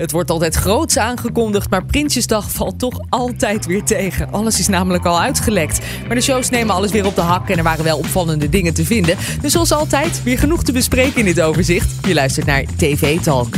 Het wordt altijd groots aangekondigd, maar Prinsjesdag valt toch altijd weer tegen. Alles is namelijk al uitgelekt. Maar de shows nemen alles weer op de hak en er waren wel opvallende dingen te vinden. Dus zoals altijd, weer genoeg te bespreken in dit overzicht. Je luistert naar TV Talk.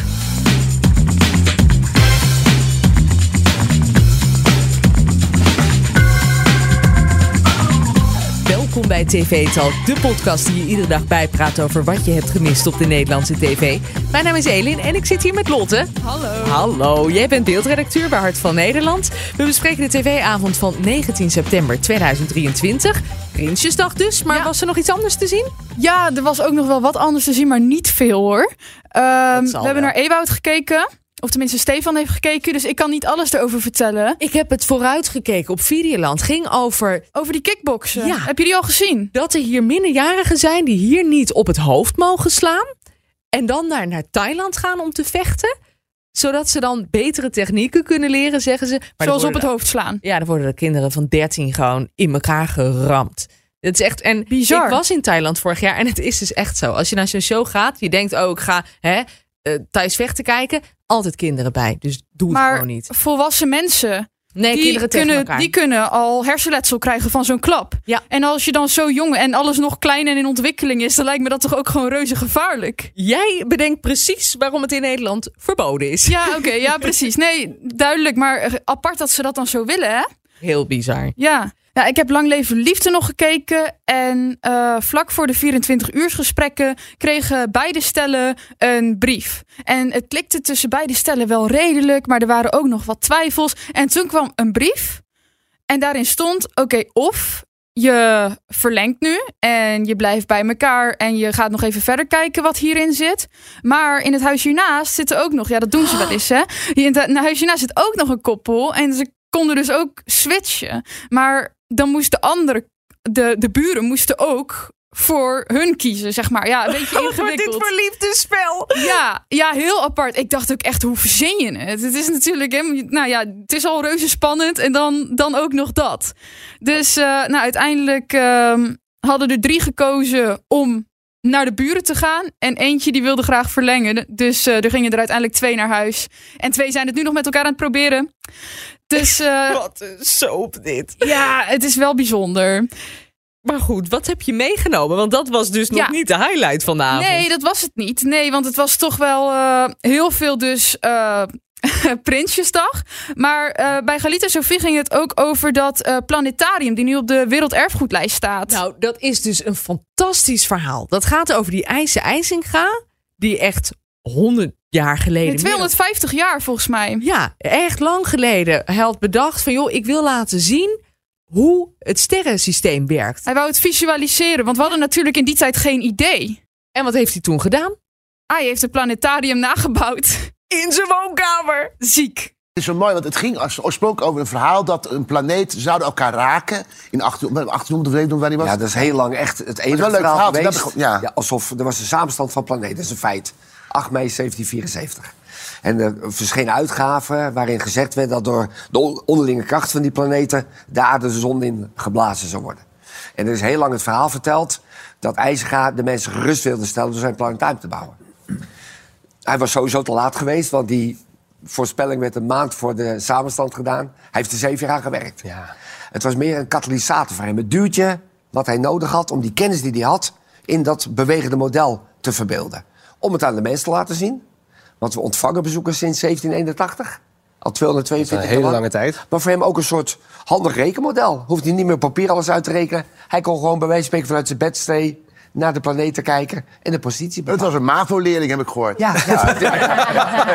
Welkom bij TV Talk, de podcast die je iedere dag bijpraat over wat je hebt gemist op de Nederlandse tv. Mijn naam is Elin en ik zit hier met Lotte. Hallo. Hallo, jij bent beeldredacteur bij Hart van Nederland. We bespreken de tv-avond van 19 september 2023. Prinsjesdag dus, maar Ja. was er nog iets anders te zien? Ja, er was ook nog wel wat anders te zien, maar niet veel hoor. Ehm, we hebben wel. naar Ewoud gekeken. Of tenminste, Stefan heeft gekeken. Dus ik kan niet alles erover vertellen. Ik heb het vooruitgekeken op Videoland. Ging over Over die kickboksen. Ja. Heb je die al gezien? dat er hier minderjarigen zijn die hier niet op het hoofd mogen slaan. En dan naar, naar Thailand gaan om te vechten. Zodat ze dan betere technieken kunnen leren, zeggen ze. Maar Zoals op het hoofd slaan. Ja, dan worden de kinderen van 13 gewoon in elkaar geramd. Het is echt. En Bizar. ik was in Thailand vorig jaar en het is dus echt zo. Als je naar zo'n show gaat, je denkt, oh, ik ga hè, eh, Thais vechten kijken. Altijd kinderen bij. Dus doe het Maar gewoon niet. volwassen mensen, Nee, die kinderen tegen kunnen, elkaar. die kunnen al hersenletsel krijgen van zo'n klap. Ja. En als je dan zo jong en alles nog klein en in ontwikkeling is, dan lijkt me dat toch ook gewoon reuze gevaarlijk. Jij bedenkt precies waarom het in Nederland verboden is. Ja, oké, ja, precies. Nee, duidelijk. Maar eh, apart dat ze dat dan zo willen, hè? Heel bizar. Ja. Ja, ik heb Lang Leven Liefde nog gekeken. En eh, vlak voor de 24-uursgesprekken kregen beide stellen een brief. En het klikte tussen beide stellen wel redelijk, maar er waren ook nog wat twijfels. En toen kwam een brief. En daarin stond: oké, of je verlengt nu en je blijft bij elkaar en je gaat nog even verder kijken wat hierin zit. Maar in het huis hiernaast zitten ook nog, ja, dat doen ze wel eens, hè? In het in het huis hiernaast zit ook nog een koppel en ze konden dus ook switchen. Maar dan moest de andere, de, de buren moesten ook voor hun kiezen, zeg maar. Ja, een beetje Wat wordt dit ingewikkeld. voor liefdespel? Ja, ja, heel apart. Ik dacht ook echt, hoe verzin je het? Het is natuurlijk, hè, nou ja, het is al reuze spannend en dan, dan ook nog dat. Dus eh, nou, uiteindelijk ehm, hadden er drie gekozen om naar de buren te gaan. En eentje die wilde graag verlengen. Dus eh, er gingen er uiteindelijk twee naar huis. En twee zijn het nu nog met elkaar aan het proberen. Dus eh, Wat een soap dit. ja, het is wel bijzonder. Maar goed, wat heb je meegenomen? Want dat was dus nog Ja. niet de highlight van de avond. Nee, dat was het niet. Nee, want het was toch wel eh, heel veel dus eh, Prinsjesdag. Maar eh, bij Galita Sofie ging het ook over dat eh, planetarium die nu op de werelderfgoedlijst staat. Nou, dat is dus een fantastisch verhaal. Dat gaat over die IJse IJsinga, die echt 100 jaar geleden... Nee, 250 jaar volgens mij. Ja, echt lang geleden. Hij had bedacht van, joh, ik wil laten zien hoe het sterrensysteem werkt. Hij wou het visualiseren, want we hadden natuurlijk in die tijd geen idee. En wat heeft hij toen gedaan? Hij heeft het planetarium nagebouwd. In zijn woonkamer. Ziek. Het is zo mooi, want het ging als- oorspronkelijk over een verhaal dat een planeet zouden elkaar raken. In 1800, 1800 of weet ik nog waar die was. Ja, dat is heel lang echt het enige wel een leuk verhaal verhaal, geweest. dat ja. alsof er was een samenstand van planeten. Dat is een feit. 8 mei 1774. En er verschenen uitgaven waarin gezegd werd dat door de on- onderlinge kracht van die planeten de aarde de zon in geblazen zou worden. En er is heel lang het verhaal verteld dat IJzega de mensen gerust wilde stellen door zijn planetarium te bouwen. Hij was sowieso te laat geweest, want die voorspelling werd een maand voor de samenstand gedaan. Hij heeft er zeven jaar aan gewerkt. Het was meer een katalysator voor hem. Het duwtje wat hij nodig had om die kennis die hij had... in dat bewegende model te verbeelden. Om het aan de mensen te laten zien. Want we ontvangen bezoekers sinds 1781. Al 222 een hele jaar lang. lange tijd. Maar voor hem ook een soort handig rekenmodel. Hoeft hij niet meer op papier alles uit te rekenen. Hij kon gewoon bij wijze van spreken vanuit zijn bedstee... naar de planeet te kijken en de positie Het bepalen. was een MAVO-leerling, heb ik gehoord. Ja,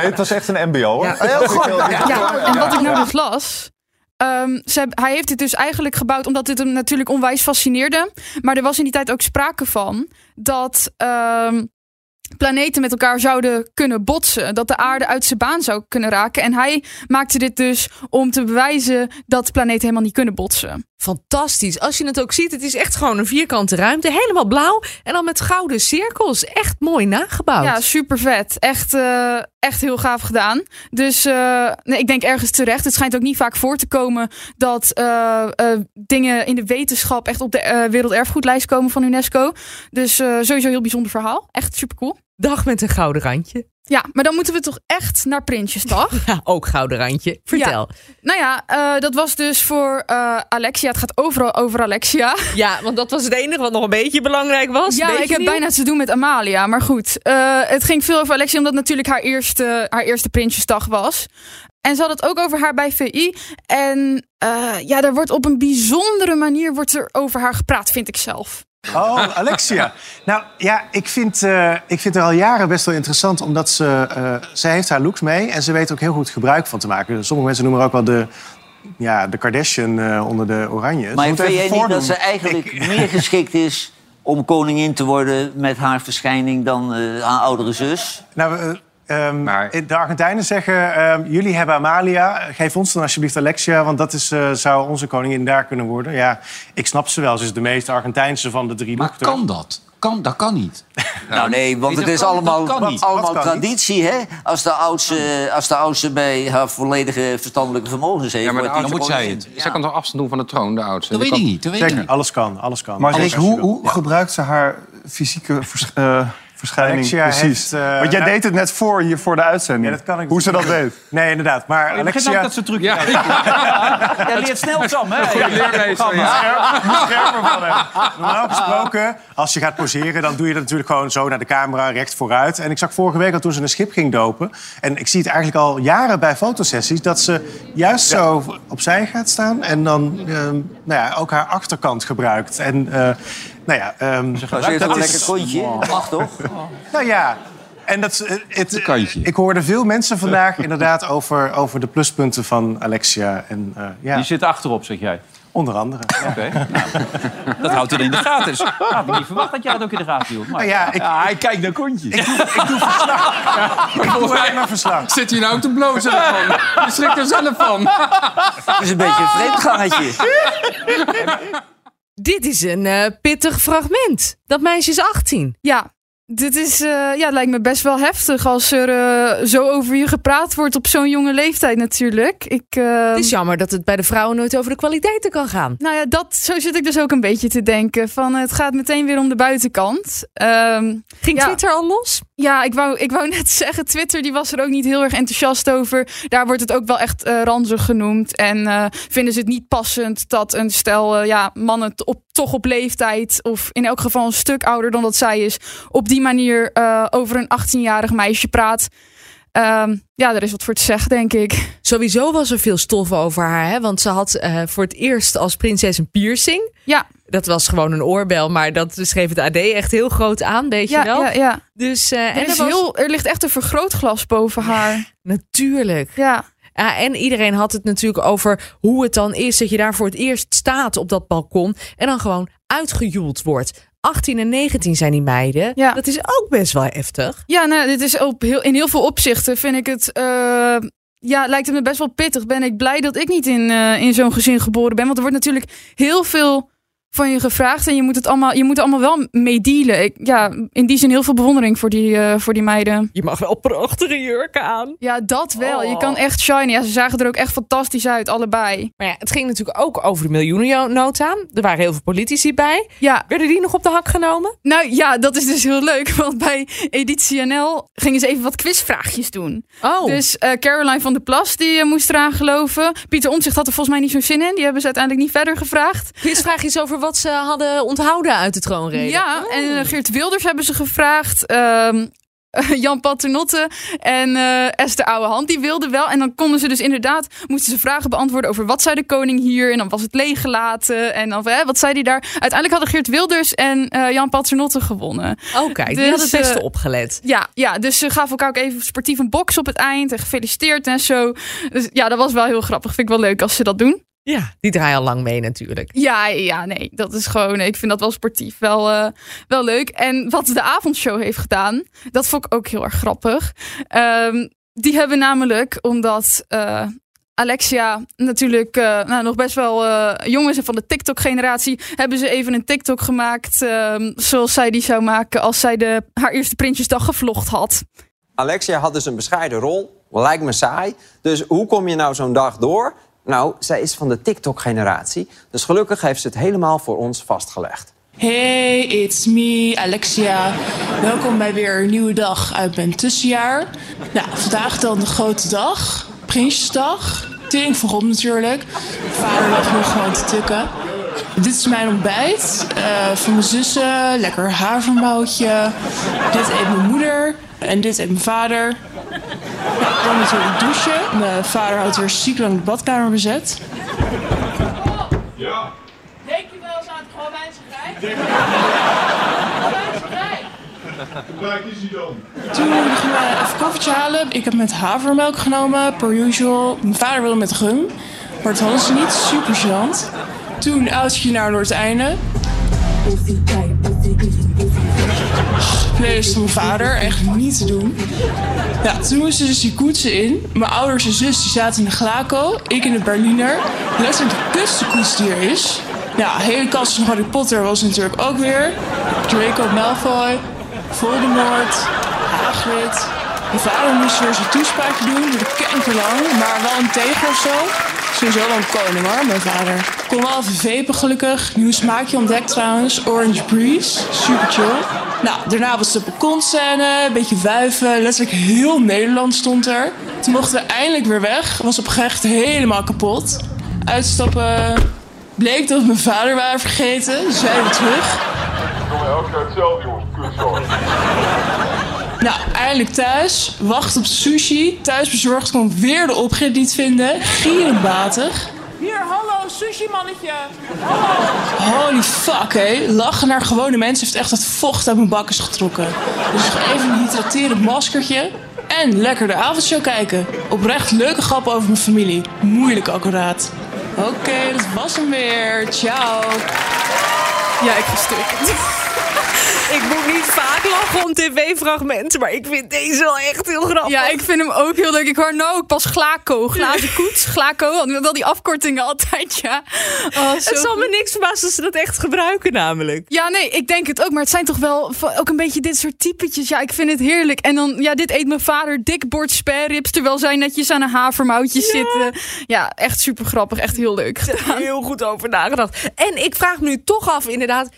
het was echt een mbo, hoor. Ja, Heel goed. Ja, en wat ik nou dus las. ehm, ze hij heeft dit dus eigenlijk gebouwd omdat dit hem natuurlijk onwijs fascineerde. Maar er was in die tijd ook sprake van dat ehm, planeten met elkaar zouden kunnen botsen. Dat de aarde uit zijn baan zou kunnen raken. En hij maakte dit dus om te bewijzen dat planeten helemaal niet kunnen botsen. Fantastisch. Als je het ook ziet, het is echt gewoon een vierkante ruimte. Helemaal blauw en dan met gouden cirkels. Echt mooi nagebouwd. Ja, super vet. Echt, eh, echt heel gaaf gedaan. Dus eh, nee, ik denk ergens terecht. Het schijnt ook niet vaak voor te komen dat eh, dingen in de wetenschap echt op de werelderfgoedlijst komen van UNESCO. Dus sowieso een heel bijzonder verhaal. Echt super cool. Dag met een gouden randje. Ja, maar dan moeten we toch echt naar Prinsjesdag? Ja, ook gouden randje. Vertel. nou ja, eh, dat was dus voor eh, Alexia. Het gaat overal over Alexia. Ja. want dat was het enige wat nog een beetje belangrijk was. Ja, ik heb bijna te doen met Amalia. Maar goed, eh, het ging veel over Alexia, omdat natuurlijk haar eerste, haar eerste Prinsjesdag was. En ze had het ook over haar bij VI. En ja, er wordt op een bijzondere manier wordt er over haar gepraat, vind ik zelf. Oh, Alexia. Nou ja, ik vind, eh, ik vind haar al jaren best wel interessant, omdat ze, eh zij heeft haar looks mee en ze weet ook heel goed gebruik van te maken. Sommige mensen noemen haar ook wel de, ja, de Kardashian eh, onder de oranje. Ze Maar vind jij niet dat ze eigenlijk Ik- meer geschikt is om koningin te worden met haar verschijning dan haar oudere zus? Nou, eh, ehm, Maar- de Argentijnen zeggen, ehm, jullie hebben Amalia, geef ons dan alsjeblieft Alexia, want dat is, eh, zou onze koningin daar kunnen worden. Ja, ik snap ze wel, ze is de meest Argentijnse van de drie Maar dochters. kan dat? Kan, dat kan niet. Nou nee, want het is kan- allemaal, allemaal traditie, hè? Als de, oudste, als de oudste bij haar volledige verstandelijke vermogens heeft... Ja, maar oudste moet zij het. Zij kan toch afstand doen van de troon, de oudste? Dat weet ik kan- niet. Dat weet ik Zeker, niet. alles kan, alles kan. Maar Alles hoe, hoe Ja. gebruikt ze haar fysieke vers- eh, verschijning Alexia precies? heeft, eh, Want jij nou- deed het net voor hier voor de uitzending. Ja, dat kan ik hoe ze dat deed. Nee, inderdaad. Maar Alexia... dat ze truc. Ja, Ja, leert snel Sam, hè? leermeester. Ja. scherper van hem. Normaal gesproken, als je gaat poseren, dan doe je dat natuurlijk gewoon zo naar de camera, recht vooruit. En ik zag vorige week al toen ze een schip ging dopen. En ik zie het eigenlijk al jaren bij fotosessies, dat ze juist zo opzij gaat staan. En dan ehm, nou ja, ook haar achterkant gebruikt. En eh, nou ja, ehm, wel dat een lekker kontje. Mag toch? Nou ja. En dat, eh, het, kantje. ik hoorde veel mensen vandaag inderdaad over, over de pluspunten van Alexia. En eh, ja, Die zit achterop, zeg jij. onder andere. Ja. Oké. Nou, dat houdt er in de gaten. Dus, had ik niet verwacht dat jij dat ook in de gaten hield. Maar Nou ja, ik, hij kijkt naar kontjes. ik doe alleen maar verslag. Zit hij nou te blozen ervan? Je schrikt er zelf van. Het is een beetje een vreemdgangetje. Dit is een eh, pittig fragment. Dat meisje is 18. Ja, dit is, eh, ja, het lijkt me best wel heftig als er eh, zo over je gepraat wordt op zo'n jonge leeftijd natuurlijk. Ik, eh, Het is jammer dat het bij de vrouwen nooit over de kwaliteiten kan gaan. Nou ja, dat, zo zit ik dus ook een beetje te denken. Van, het gaat meteen weer om de buitenkant. Ehm, Ging Ja. Twitter al los? ja, ik wou, ik wou net zeggen, Twitter die was er ook niet heel erg enthousiast over. Daar wordt het ook wel echt eh, ranzig genoemd. En vinden ze het niet passend dat een stel ja, mannen op, toch op leeftijd... of in elk geval een stuk ouder dan dat zij is... op die manier eh, over een 18-jarig meisje praat. Ehm, ja, daar is wat voor te zeggen, denk ik. Sowieso was er veel stof over haar. Hè? Want ze had eh, voor het eerst als prinses een piercing. Ja, Dat was gewoon een oorbel, maar dat schreef het AD echt heel groot aan, weet ja, je wel. ja, ja. Dus, eh, Er, en er was... heel, er ligt echt een vergrootglas boven haar. Natuurlijk. Ja. Ja, en iedereen had het natuurlijk over hoe het dan is dat je daar voor het eerst staat op dat balkon en dan gewoon uitgejoeld wordt. 18 en 19 zijn die meiden. Ja. Dat is ook best wel heftig. Ja, nou, dit is op heel, in heel veel opzichten vind ik het. eh, ja, lijkt het me best wel pittig. Ben ik blij dat ik niet in, eh, in zo'n gezin geboren ben. Want er wordt natuurlijk heel veel van je gevraagd. En je moet het allemaal, je moet er allemaal wel mee dealen. Ik, ja, in die zin heel veel bewondering voor die, eh, voor die meiden. Je mag wel prachtige jurken aan. Ja, dat wel. Je Oh. kan echt shiny. Ja, ze zagen er ook echt fantastisch uit, allebei. Maar ja, het ging natuurlijk ook over de miljoenennota. Er waren heel veel politici bij. Ja, Werden die nog op de hak genomen? nou ja, dat is dus heel leuk. Want bij Editie NL gingen ze even wat quizvraagjes doen. Oh, Dus eh, Caroline van der Plas die eh, moest eraan geloven. Pieter Omtzigt had er volgens mij niet zo'n zin in. Die hebben ze uiteindelijk niet verder gevraagd. quizvraag is over wat ze hadden onthouden uit de troonrede. Ja, Oh. en eh, Geert Wilders hebben ze gevraagd. Ehm, Jan Paternotte en eh, Esther Ouwehand, die wilden wel. En dan konden ze dus inderdaad, moesten ze vragen beantwoorden over wat zei de koning hier. En dan was het leeggelaten. En dan, hè, wat zei hij daar? Uiteindelijk hadden Geert Wilders en eh, Jan Paternotte gewonnen. Oh, kijk, die Dus, hadden het beste opgelet. Ja, ja, dus ze gaven elkaar ook even sportief een box op het eind. En gefeliciteerd en zo. Dus ja, dat was wel heel grappig. Vind ik wel leuk als ze dat doen. Ja, die draaien al lang mee natuurlijk. Ja, ja, nee, dat is gewoon. Ik vind dat wel sportief, wel, eh, wel leuk. En wat de avondshow heeft gedaan, dat vond ik ook heel erg grappig. Ehm, die hebben namelijk, omdat eh, Alexia natuurlijk eh, nou, nog best wel eh, jong is en van de TikTok-generatie, hebben ze even een TikTok gemaakt ehm, zoals zij die zou maken als zij de, haar eerste Prinsjesdag gevlogd had. Alexia had dus een bescheiden rol. Lijkt me saai. Dus hoe kom je nou zo'n dag door? Nou, zij is van de TikTok-generatie. Dus gelukkig heeft ze het helemaal voor ons vastgelegd. Hey, it's me, Alexia. Welkom bij weer een nieuwe dag uit mijn tussenjaar. Nou, vandaag dan de grote dag. Prinsjesdag. Tering God natuurlijk. Vader lag nog gewoon te tukken. Dit is mijn ontbijt. eh, van mijn zussen. Lekker havermoutje. Dit eet mijn moeder. En dit eet mijn vader. Dan natuurlijk douchen. Mijn vader houdt weer ziek lang de badkamer bezet. Denk je wel eens aan het Romeinse Rijk? Romeinse Rijk. Hoe rijk is hij dan? Toen gingen we even koffietje halen. Ik heb met havermelk genomen, per usual. Mijn vader wilde met rum, maar het hadden ze niet. Super gênant. Toen oudje naar Noordeinde. Van mijn vader, echt niet te doen. Ja, toen moesten dus die koetsen in. Mijn ouders en zus die zaten in de Glaco, ik in de Berliner. Letterlijk de kutste koets die er is. Ja, hele kast van Harry Potter was natuurlijk ook weer. Draco Malfoy, Voldemort, Hagrid. Mijn vader moest weer zijn toespraakje doen, door de kankerlang, maar wel een tegen of zo. Sowieso wel een koning hoor, mijn vader. Kon wel even vapen gelukkig. Nieuw smaakje ontdekt trouwens. Orange Breeze. Super chill. Nou, daarna was de balkonscène. Een beetje wuiven. Letterlijk heel Nederland stond er. Toen mochten we eindelijk weer weg. Was op gerecht helemaal kapot. Uitstappen. Bleek dat mijn vader waren vergeten. Dus wij weer terug. Elke keer hetzelfde, jongens. Nou, eindelijk thuis. Wacht op sushi. Thuisbezorgd kon weer de oprit niet vinden. Gierenbatig. Hier, hallo, sushi-mannetje. Hallo. Holy fuck, hé. Lachen naar gewone mensen heeft echt het vocht uit mijn bakkes getrokken. Dus even een hydraterend maskertje. En lekker de avondshow kijken. Oprecht leuke grappen over mijn familie. Moeilijk accuraat. Oké, dat was hem weer. Ciao. Ja, ik ga stuk. Ik moet niet vaak lachen om tv-fragmenten, maar ik vind deze wel echt heel grappig. Ja, ik vind hem ook heel leuk. Ik hoor nou ook pas Glaco, glazen koets, Glaco. Wel die afkortingen altijd, ja. Oh, het zal me niks verbazen als ze dat echt gebruiken namelijk. Ja, nee, ik denk het ook. Maar het zijn toch wel ook een beetje dit soort typetjes. Ja, ik vind het heerlijk. En dan, ja, dit eet mijn vader. Dik bord spareribs, terwijl zij netjes aan een havermoutje zitten. Ja, echt super grappig. Echt heel leuk heel goed over nagedacht. En ik vraag me nu toch af, inderdaad.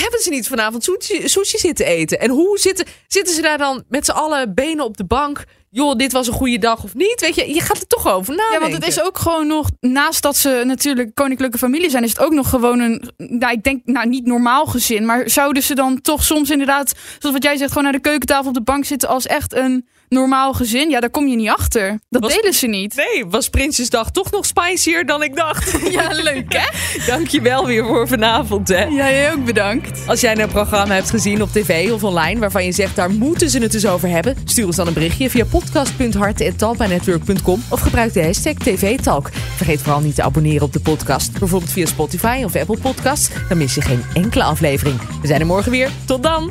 Hebben ze niet vanavond sushi, sushi zitten eten? En hoe zitten, zitten ze daar dan met z'n allen benen op de bank? Joh, dit was een goede dag of niet? Weet je, je gaat er toch over nadenken. Ja, want het is ook gewoon nog, naast dat ze natuurlijk koninklijke familie zijn, is het ook nog gewoon een, nou, ik denk, nou, niet normaal gezin. Maar zouden ze dan toch soms inderdaad, zoals wat jij zegt, gewoon naar de keukentafel op de bank zitten als echt een normaal gezin? Ja, daar kom je niet achter. Dat Was- delen ze niet. Nee, was Prinsjesdag toch nog spicier dan ik dacht. Ja, leuk hè? Dankjewel weer voor vanavond, hè. Ja, jij ook bedankt. Als jij een programma hebt gezien op tv of online waarvan je zegt daar moeten ze het dus over hebben, stuur ons dan een berichtje via podcast.hart.talpanetwork.com of gebruik de hashtag TVTalk. Vergeet vooral niet te abonneren op de podcast, bijvoorbeeld via Spotify of Apple Podcasts. Dan mis je geen enkele aflevering. We zijn er morgen weer. Tot dan!